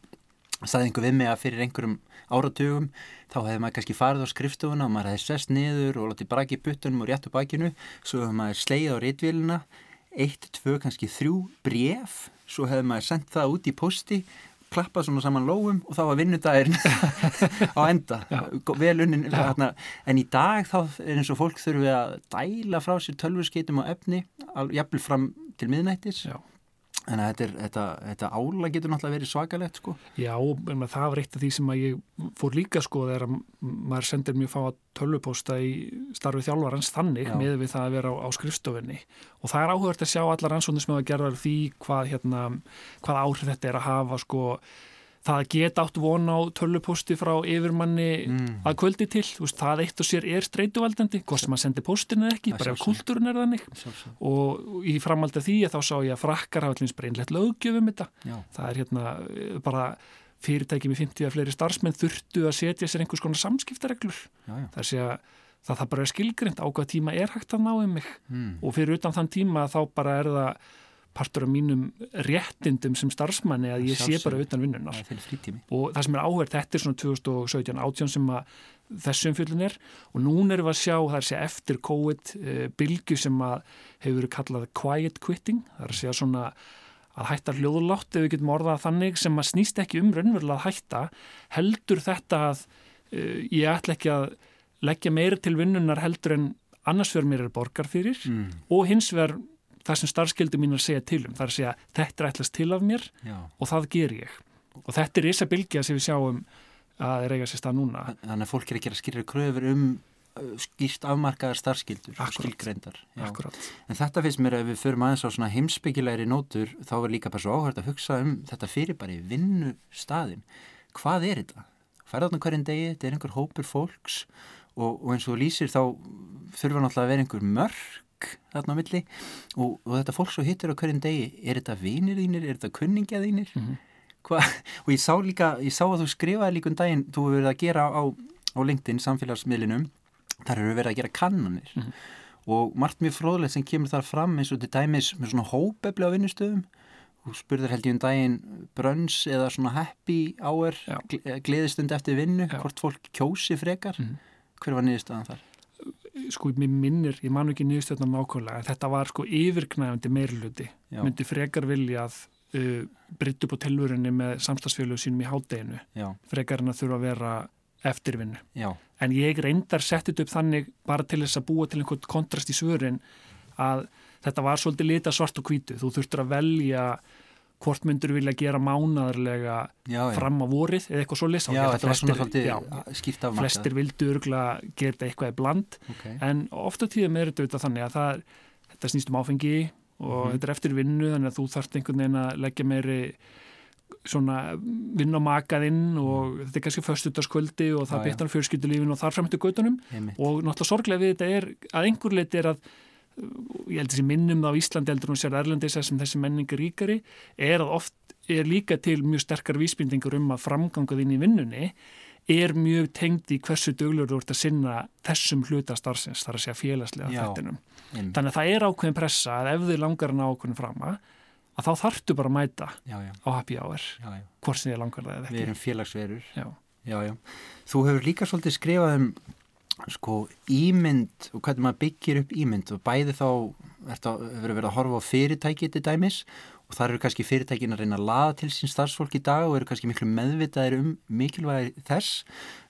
staði einhver við mig að fyrir einhverjum áratugum þá hefði maður kannski farið á skrifstofuna og maður hefði sest niður og látið braki buttunum og rétt á bakinu, svo hefði maður sleið á rétvíluna, eitt, tvö, kannski þrjú bref, svo hefði maður sendt það út í posti klappað svona saman lóum og þá var vinnudagirinn á enda unnin þarna. en í dag þá er eins og fólk þurfi að dæla frá sér tölvurskeitum og efni jafnvel fram til miðnættis Já. En þetta, er, þetta, þetta ála getur náttúrulega verið svakalegt sko. Já, en það var eitt af því sem ég fór líka sko þegar að maður sendir mjög fá að tölvupósta í starfi þjálfarans þannig með við það að vera á, á skrifstofinni og það er áhugavert að sjá allar rannsóknir sem hafa gerðar því hvað, hérna, hvað áhrif þetta er að hafa sko það að geta átt von á tölvupósti frá yfirmanni Mm. að kvöldi til, veist, það eitt og sér er streituvaldandi, hvort sem að sendi póstinu eða ekki, Það bara ef kultúrun er þannig. Og í framaldi af því að þá sá ég að frakkar hafa allins breinlegt löggjöfum þetta. Já. það er hérna eh, bara fyrirtæki með 50 að fleiri starfsmenn þurftu að setja sér einhvers konar samskiptareglur. Það sé að það það bara er skilgrind á hvað tíma er hægt að ná um mig. Mm. og fyrir utan þann tíma þá bara er það partur af mínum réttindum sem starfsmanni að ég sé Sjálfsögðu. bara utan vinnunar og það sem er áhverð þetta er svona 2017 átján sem að þessum fjöldin er og núna erum við að sjá það er segja eftir COVID uh, bylgu sem að hefur verið kallað quiet quitting. Það er að segja svona að hætta hljóðlátt ef við getum orðað þannig sem að snýst ekki um raunverulega að hætta. Heldur þetta að uh, ég ætla ekki að leggja meira til vinnunar heldur en annars verður mér er borgar fyrir. Mm. og hins verður það sem starfskildi mín að segja til um það er að segja þetta er ætlast til af mér Já. og það ger ég og þetta er þessa bylgja sem við sjáum að er eiga sér stað núna Þannig að fólk er ekki að skýra kröfur um uh, skýrt afmarkaðar starfskildur Já. akkurat, En þetta finnst mér að við förum aðeins á svona heimsbyggilegri nótur þá er líka bara svo áhört að hugsa um þetta fyrir bara í vinnu staðin. Hvað er þetta? Færðarna hverjum degi, þetta er einhver hópur fólks og, og eins og lýsir þá þurfa náttúrulega að vera einhver mörg þarna á milli og, og þetta fólk svo hittur á hverjum degi, er þetta vinir þínir, er þetta kunningja þínir? Mhm. Hva? Og ég sá líka, ég sá að þú skrifaði líka um daginn, þú hefur verið að gera á, á LinkedIn, samfélagsmiðlinum, þar hefur verið að gera kannanir Mhm. og margt mjög fróðlegt sem kemur þar fram eins og til dæmis með svona hópefli á vinnustöðum og spurður held ég um daginn brönns eða svona happy hour gleðistund eftir vinnu, Já. hvort fólk kjósi frekar Mhm. hver var niðurstaðan þar? Sko mér minnir, ég man ekki niðurstöðna nákvæmlega, en þetta var sko yfirgnæfandi meirluti, myndi frekar vilja að uh, bryttu upp á tilvörinni með samstagsfjölu sínum í hádeginu já, frekar en að þurfa að vera eftirvinnu. Já, en ég reyndar settið upp þannig bara til þess að búa til einhvern kontrast í svörin að þetta var svolítið lita svart og hvítu. Þú þurftur að velja hvort myndur vilja gera mánadarlega já, já. fram á vorið eða eitthvað svo list Já, þetta var svona svolítið skýrt af flestir vildu örgulega gera þetta eitthvað í bland okay. en ofta tíðum er þetta þannig að það, þetta snýst um áfengi og Mhm. þetta er eftir vinnu þannig að þú þarft einhvern veginn að leggja meiri svona vinn á makaðinn og þetta er kannski föstutaskvöldi og það Mhm. Bitnar fjölskyldulífin og þar göttunum Einmitt. og náttúrulega sorglega við þetta er að einhver leiti er að ég held þessi minnum á Íslandi heldur hún sér erlendis þar sem þessi menning er ríkari er að oft er líka til mjög sterkar vísbindingur um að framgangað inn í vinnunni er mjög tengd í hversu döglur þú ert að sinna þessum hluta starfsins, þar að segja félagslega þettinum. Þannig að það er ákveðin pressa að ef þið langar að ná ákveðin frama að þá þarftu bara að mæta Já, já, á happy hour, já, já. hvort sem þið langar það eða Við ekki. erum félagsverur. Já. Já, já. Þú hefur líka svolítið skrifað um sko ímynd og hvernig maður byggir upp ímynd og bæði þá hefur verið að horfa á fyrirtæki til dæmis og þar eru kannski fyrirtækin að reyna að laða til sín starfsfólk í dag og eru kannski miklu meðvitaðir um mikilvægi þess.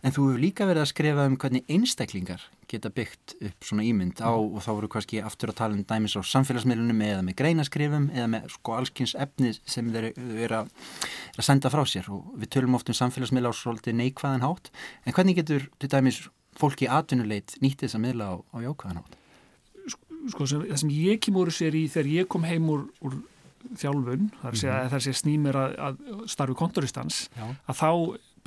En þú hefur líka verið að skrifa um hvernig einstaklingar geta byggt upp svona ímynd á og þá voru kannski aftur að tala um dæmis á samfélagsmiðlunum eða með greinaskrifum eða með sko allskins efni sem þeir eru að, að senda frá sér. Og við tölum oft um samfélagsmiðla á svolítið neikvæðan hátt. En hvernig getur til dæmis fólki atvinnuleit nýtt þess að miðla á, á jákvæðan hátt? Sko, sem, það sem ég kemur sér í þegar ég kom heim úr, úr þjálfun, þar sé að þar sé snýmir að, að starfi kontoristans Já. að þá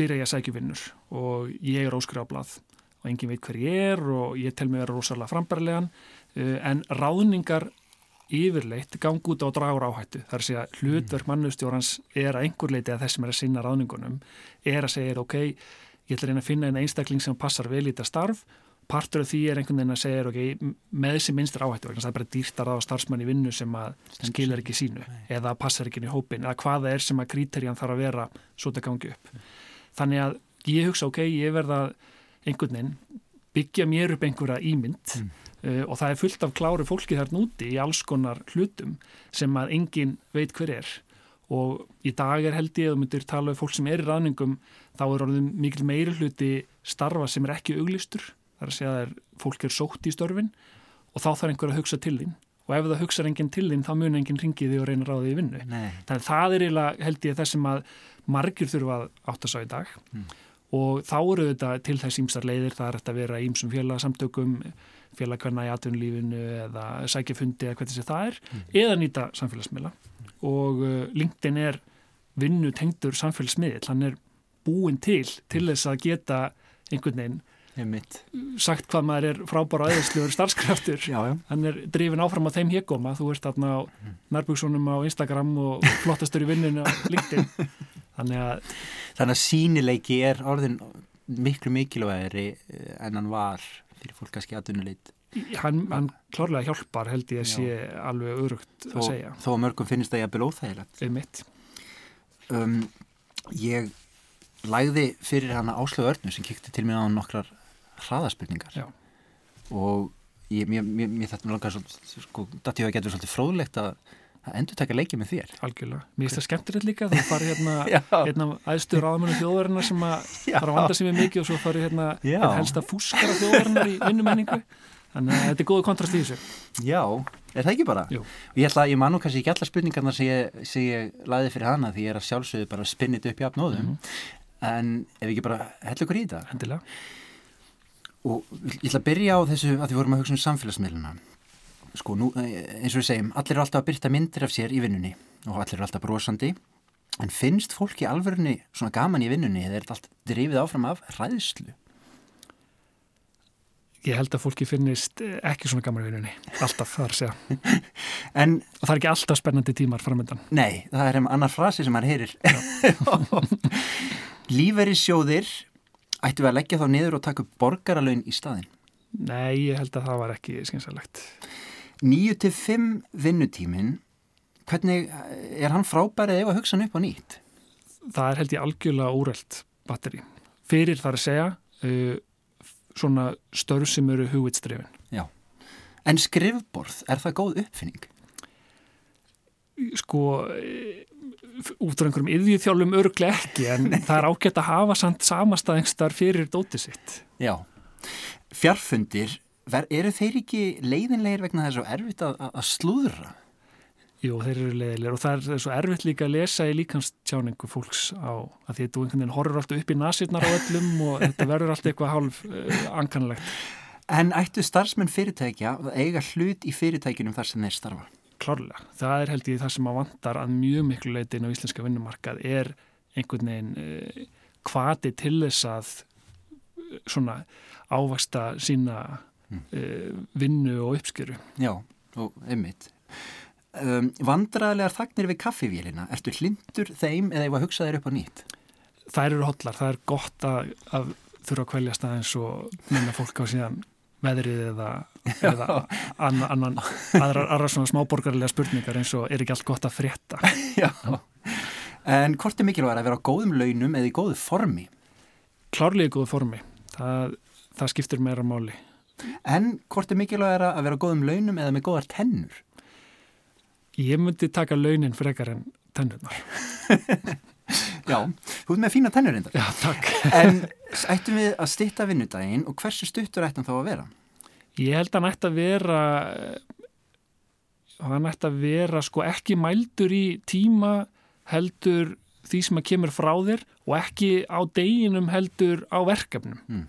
byrja ég að sækja vinnur og ég er óskrifablað og engin veit hver ég er og ég tel mig vera rosalega frambærlegan uh, en ráðningar yfirleitt gangi út á dragur áhættu þar sé að hlutverk mannustjórans er að einhver leiti að þess sem er að sinna ráðningunum er að segja ok, ég ætla að reyna að finna einn einstakling sem passar vel í þetta starf. Partur af því er einhvern veginn að segja ok, með þessi minnstur áhættu það er bara dýrt að ráða starfsmann í vinnu sem að skilar ekki sínu eða passar ekki inn í hópin eða hvaða er sem að kríterjan þarf að vera svo þetta gangi upp. Þannig að ég hugsa ok, ég verða einhvern veginn byggja mér upp einhverja ímynd Mm. uh, og það er fullt af kláru fólki þarna úti í alls konar hlutum sem að enginn veit hver er. Og í dag er held ég að þú myndir tala um fólk sem er í ráðningum þá er orðin mikil meiri hluti starfa sem er ekki auglistur þar að segja að fólk er sótt í störfin og þá þarf einhver að hugsa til þín. Og ef það hugsa enginn til þín þá mun enginn ringið því og reyna að ráða því í vinnu. Nei, þannig að það er eiginlega held ég það sem að margir þurfa að átta sá í dag. Mm. og þá eru þetta til þess ímstar leiðir. Það er hægt að vera ímsum félagsamtökum félagkvæna í atvinnulífinu eða sækja fundi eða hvernig sem það er eða nýta samfélagsmiðla. Og uh, LinkedIn er vinnu tengdur samfélagsmiðl hann er búin til til þess að geta einhvern veginn einmitt. sagt hvað maður er frábára aðeinsluður starfskraftur Já, já. hann er drifin áfram á þeim hégóma þú ert þarna á nærbúksunum á Instagram og flottastur í vinninu á LinkedIn þannig að Þannig að sínileiki er orðin miklu mikilvægri eh, en hann var fyrir fólk kannski atvinnuleit. hann, hann klárlega hjálpar held ég að sé alveg örugt að Þó, segja þó að mörgum finnst það jafnvel óþægilegt. um mitt Um, ég lægði fyrir hana Áslögu Örnu sem kikti til mér á nokkrar hraðaspurningar. Já. Og ég, mér, mér, mér þetta langar svolítið, sko, þetta ég að getur svolítið fróðlegt að, að endur taka leikið með þér. algjörlega, mér finnst það skemmtilegt líka þú farið hérna hérna æðstu ráðamennu þjóðarinnar sem að fara að vanda sig við mikið og svo farið hérna einn helsta fúskara þjóðarinnar í vinnumenningu þannig að þetta er góðu kontrast í þessu Já, er það ekki bara? Jú. Ég ætla, ég man nú kannski ekki allar spurningarna sem ég, ég laði fyrir hana því ég er að sjálfsögðu bara að þetta upp í apnóðum en ef ekki bara hella ykkur í þetta? Endilega. Og ég ætla að byrja á þessu að því vorum að hugsa um samfélagsmiðluna sko, nú, eh, eins og við segjum allir eru alltaf að byrta myndir af sér í vinnunni og allir eru alltaf brosandi. En finnst fólki alvörunni svona gaman í vinnunni eða er þetta allt drifið áfram af ræðslu? Ég held að fólki finnist eh, ekki svona gaman í vinnunni alltaf, að segja En það er ekki alltaf spennandi tímar framöndan Nei, það er annar frasi sem maður heyrir. Líferi sjóðir ættu við að leggja þá niður og taka upp borgaralaun í staðin. nei, ég held að það var ekki skynsalegt 9 til 5 vinnutímin, hvernig er hann frábærið ef að hugsa hann upp á nýtt? það er held ég algjörlega úrelt batteri fyrir þar að segja uh, svona störf sem eru hugvitstrefin Já. En skrifborð, er það góð uppfinning? sko eh, út frá einhverjum yðvíþjálfum örglega ekki en það er ágætt að hafa samt samastæðingstar fyrir dótið sitt Já. Fjarfundir, eru þeir ekki leiðinlegir vegna þess að erfitt að- að slúðra? Jú, þeir eru leiðilegur og það er, svo erfitt líka að lesa í líkanstjáningu fólks á að því að þú einhvern veginn horfur alltaf upp í nasirnar á öllum og þetta verður alltaf eitthvað hálf uh, ankanlegt. En ættu starfsmenn fyrirtækja að eiga hlut í fyrirtækinum þar sem þeir starfa? Klárlega. Það er held ég það sem að vantar að mjög miklu leitin á íslenska vinnumarkað er einhvern veginn uh, kvati til þess að uh, svona ávasta sína uh, vinnu og uppskjöru. Já, og einmitt. Um, vandræðilegar þagnir við kaffivélina, ertu hlindur þeim eða ég var að hugsa þeir upp á nýtt? Það eru hotlar, það er gott að, að þurfa að kvelja staðins og minna fólk á síðan veðrið eða, eða annan, annan, aðra, aðra svona smáborgarlega spurningar eins og er ekki allt gott að frétta. Já. En hvort er mikilvæg að vera á góðum launum eða í góðu formi? Klárlega í góðu formi, það, það skiptir meira máli. En hvort er mikilvæg að vera á góðum launum eða með góðar tennur? Ég myndi taka launin frekar en tennurnar. Já, þú ert með fína tennur reyndar. Já, takk. En ættum við að stitta vinnudaginn og hversu stuttur ættum þá að vera? Ég held að hann ætti að vera hann ætti að vera sko ekki mældur í tíma heldur því sem að kemur frá þér og ekki á deginum heldur á verkefnum. Mm.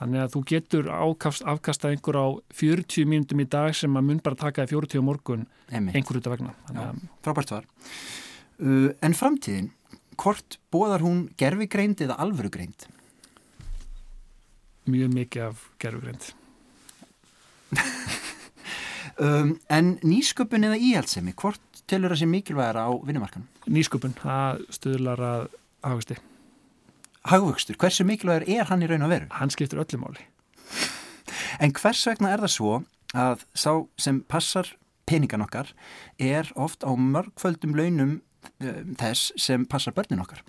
Þannig að þú getur ákast, afkastað einhver á 40 mínutum í dag sem að mun bara taka í 40 morgun einhver út af vegna. Já, frábært svar. Uh, en framtíðin, hvort bóðar hún gerfigreind eða alvörugreind? Mjög mikið af gerfugreind. Um, en nýsköpun eða íhaldsemi, hvort telur það sé mikilvægara á vinnumarkanum? Nýsköpun, það stuðlar að hafasti. Hagvöxtur, hversu mikilvægur er hann í raun og veru? Hann skiptir öllu máli. En hvers vegna er það svo að sá sem passar peningan okkar er oft á mörgföldum launum um, þess sem passar börnin okkar?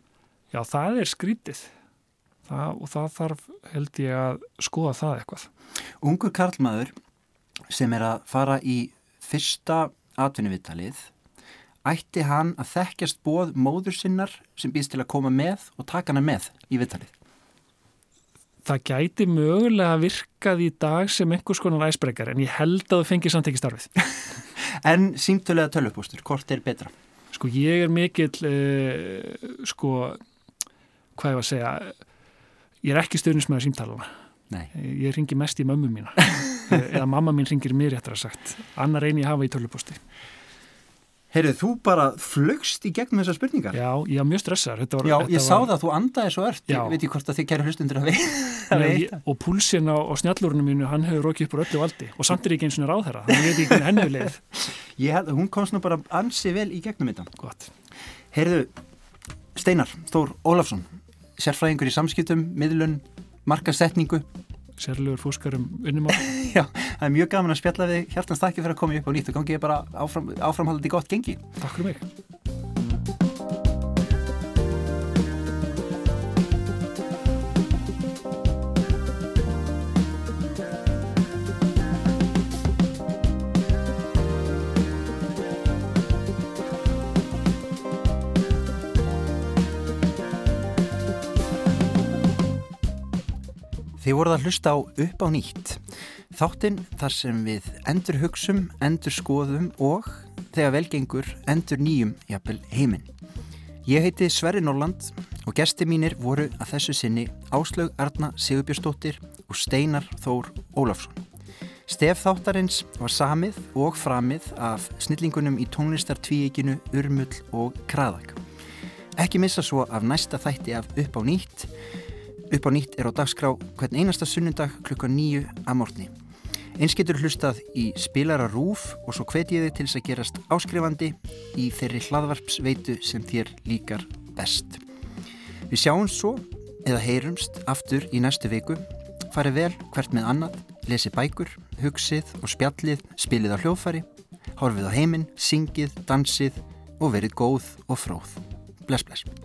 Já, það er skrítið það, og það þarf held ég að skoða það eitthvað. Ungur karlmaður sem er að fara í fyrsta atvinnuvitalið ætti hann að þekkjast bóð móður sinnar sem býðst til að koma með og taka hana með í vitalið. Það gæti mögulega virkað í dag sem einhvers konar æsbreykar en ég held að það fengi samt ekki starfið. En símtöluða tölvupóstur, hvort er betra? Sko ég er mikill, uh, sko, hvað ég var að segja, ég er ekki stöðnismæður símtalana. Nei. Ég ringi mest í mömmu mína eða mamma mín ringir mér réttar að sagt. Annar ég hafa í tölvupósti. Heyrðu, þú bara flögst í gegnum þessar spurningar? Já, ég var mjög stressaður. Þetta var, Já, ég sá það að þú andaði svo ört, Já. ég veit ég hvort að þið kæru hlustundur að veita. og púlsinn á, á snjallúrunum mínu, hann hefur rokið upp úr öllu valdi og samt er ekki eins og ráð þeirra, ég veit ekki hennu leið. Ég held að hún komst nú bara ansi vel í gegnum þetta. Gott. Heyrðu, Steinar Stór Ólafsson, sérfræðingur í samskiptum, miðlun, markasetningu. Sérlegur fúskarum unnumál. Já, það er mjög gaman að spjalla við hjartans þakki fyrir að koma upp á nýtt og gangi bara áfram, áframhaldið gott gengi. Takk fyrir mig. Þið voruð að hlusta á upp á nýtt. Þáttinn þar sem við endur hugsum, endur skoðum og þegar velgengur endur nýjum jafnvel heiminn. Ég heiti Sverri Norland og gesti mínir voru að þessu sinni Áslaug Arna Sigurbjörnsdóttir og Steinar Þór Ólafsson. Stef þáttarins var samið og framið af snillingunum í tónlistartvíeginu Urmull og Kraðak. Ekki missa svo af næsta þætti af upp á nýtt Upp á nýtt er á dagskrá hvern einasta sunnundag klukka nýju að morgni. Eins getur hlustað í spilara rúf og svo hvet ég þig til þess að gerast áskrifandi í þeirri hlaðvarpsveitu sem þér líkar best. Við sjáum svo eða heyrumst aftur í næstu viku. Farið vel hvert með annað, lesi bækur, hugsið og spjallið, spilið á hljóðfæri, horfið á heiminn, syngið, dansið og verið góð og fróð. Bless, bless.